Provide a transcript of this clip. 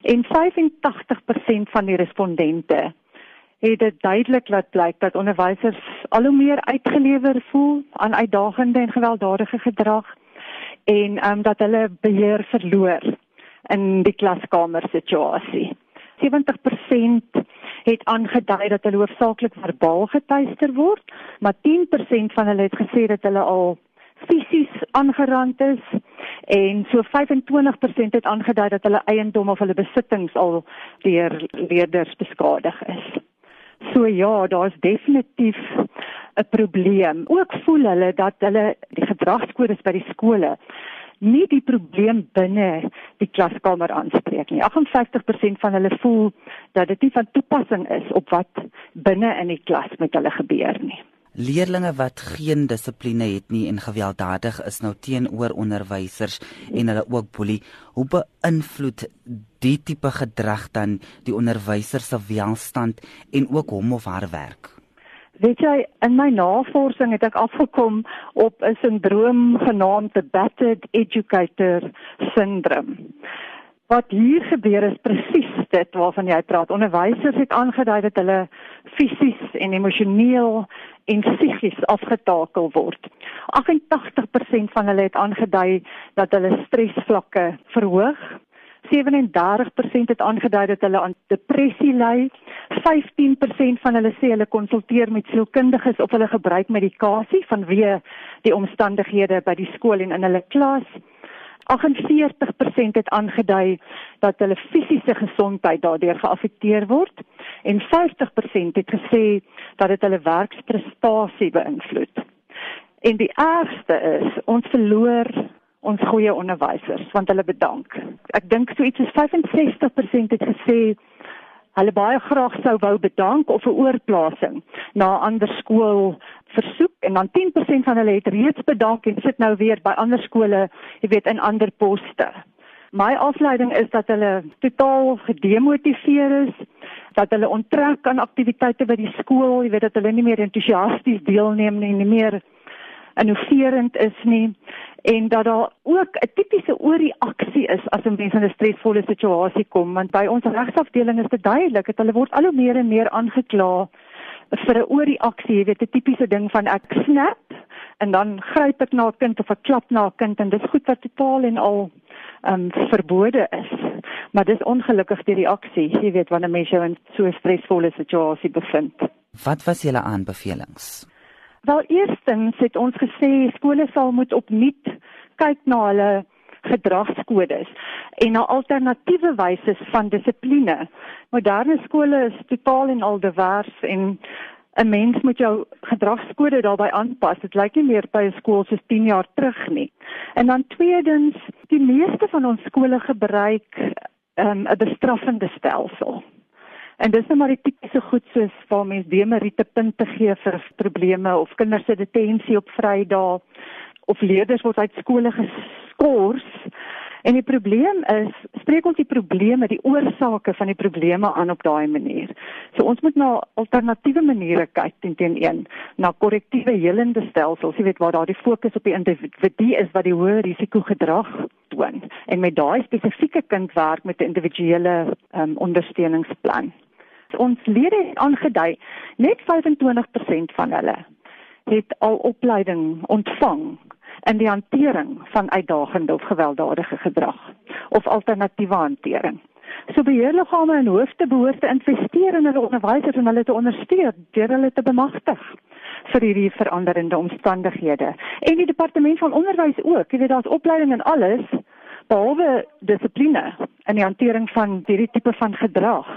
En 85% van die respondente het dit duidelik laat blyk dat onderwysers al hoe meer uitgelewer voel aan uitdagende en gewelddadige gedrag en ehm um, dat hulle beheer verloor in die klaskamer situasie. 70% het aangedui dat hulle hoofsaaklik verbaal getuister word, maar 10% van hulle het gesê dat hulle al fisies aangerand is en so 25% het aangedui dat hulle eiendom of hulle besittings al deur leerders beskadig is. So ja, daar's definitief 'n probleem. Ook voel hulle dat hulle die gedragskodes by die skole nie die probleem binne die klaskamer aanspreek nie. 58% van hulle voel dat dit nie van toepassing is op wat binne in die klas met hulle gebeur nie. Leerlinge wat geen dissipline het nie en gewelddadig is nou teenoor onderwysers en hulle ook boelie, hoe beïnvloed die tipe gedrag dan die onderwyser se welstand en ook hom of haar werk? Weet jy, in my navorsing het ek afgekom op 'n sindroom genaamd the battered educator syndrome. Wat hier gebeur is presies dit waarvan jy praat. Onderwysers het aangedui dat hulle fisies en emosioneel en psigies afgetakel word. 88% van hulle het aangedui dat hulle stresvlakke verhoog 37% het aangedui dat hulle aan depressie ly. 15% van hulle sê hulle konsulteer met sielkundiges of hulle gebruik medikasie vanweë die omstandighede by die skool en in hulle klas. 48% het aangedui dat hulle fisiese gesondheid daardeur geaffekteer word en 50% het gesê dat dit hulle werksprestasie beïnvloed. En die ergste is ons verloor ons goeie onderwysers want hulle bedank. Ek dink so iets soos 65% het gesê hulle baie graag sou wou bedank of 'n oorplasing na 'n ander skool versoek en dan 10% van hulle het reeds bedank en sit nou weer by ander skole, jy weet in ander poste. My afleiding is dat hulle totaal gedemotiveer is, dat hulle onttrek aan aktiwiteite by die skool, jy weet dat hulle nie meer entoesiasties deelneem nie, nie meer innoverend is nie. En dat daar ook 'n tipiese oorreaksie is as 'n mens in 'n stresvolle situasie kom. Want by ons regsafdeling is dit duidelik dat hulle word al hoe meer en meer aangekla vir 'n oorreaksie, jy weet 'n tipiese ding van ek snap en dan gryp ek na 'n kind of ek klap na 'n kind en dit is goed wat totaal en al um verbode is. Maar dis ongelukkig die reaksie, jy weet wanneer mense in so 'n stresvolle situasie bevind. Wat was julle aanbevelings? Wel eerstens het ons gesê skole sal moet opnuut kyk na hulle gedragskodes en na alternatiewe wyse van dissipline. Moderne skole is totaal en al divers en 'n mens moet jou gedragskode daarbey aanpas. Dit lyk nie meer by 'n skool soos 10 jaar terug nie. En dan tweedens, die meeste van ons skole gebruik 'n um, bestraffende stelsel. En dis nou maar die tipiese goed soos waar mens demeriete punte gee vir probleme of kinders se detensie op Vrydae of leerders word uit skole geskort. En die probleem is, spreek ons die probleme, die oorsake van die probleme aan op daai manier. So ons moet na alternatiewe maniere kyk teen teen een, na korrektiewe helende stelsels, jy weet waar daar die fokus op die individu is wat die hoë risiko gedrag toon. En met daai spesifieke kind werk met 'n individuele um, ondersteuningsplan. Ons lede het aangedui net 25% van hulle het al opleiding ontvang in die hantering van uitdagende of gewelddadige gedrag of alternatiewe hantering. So beheerliggame en hoofde behoort te investeer in hulle onderwysers en hulle te ondersteun deur hulle te bemagtig vir hierdie veranderende omstandighede. En die departement van onderwys ook, jy weet daar's opleiding en alles behalwe dissipline in die hantering van hierdie tipe van gedrag.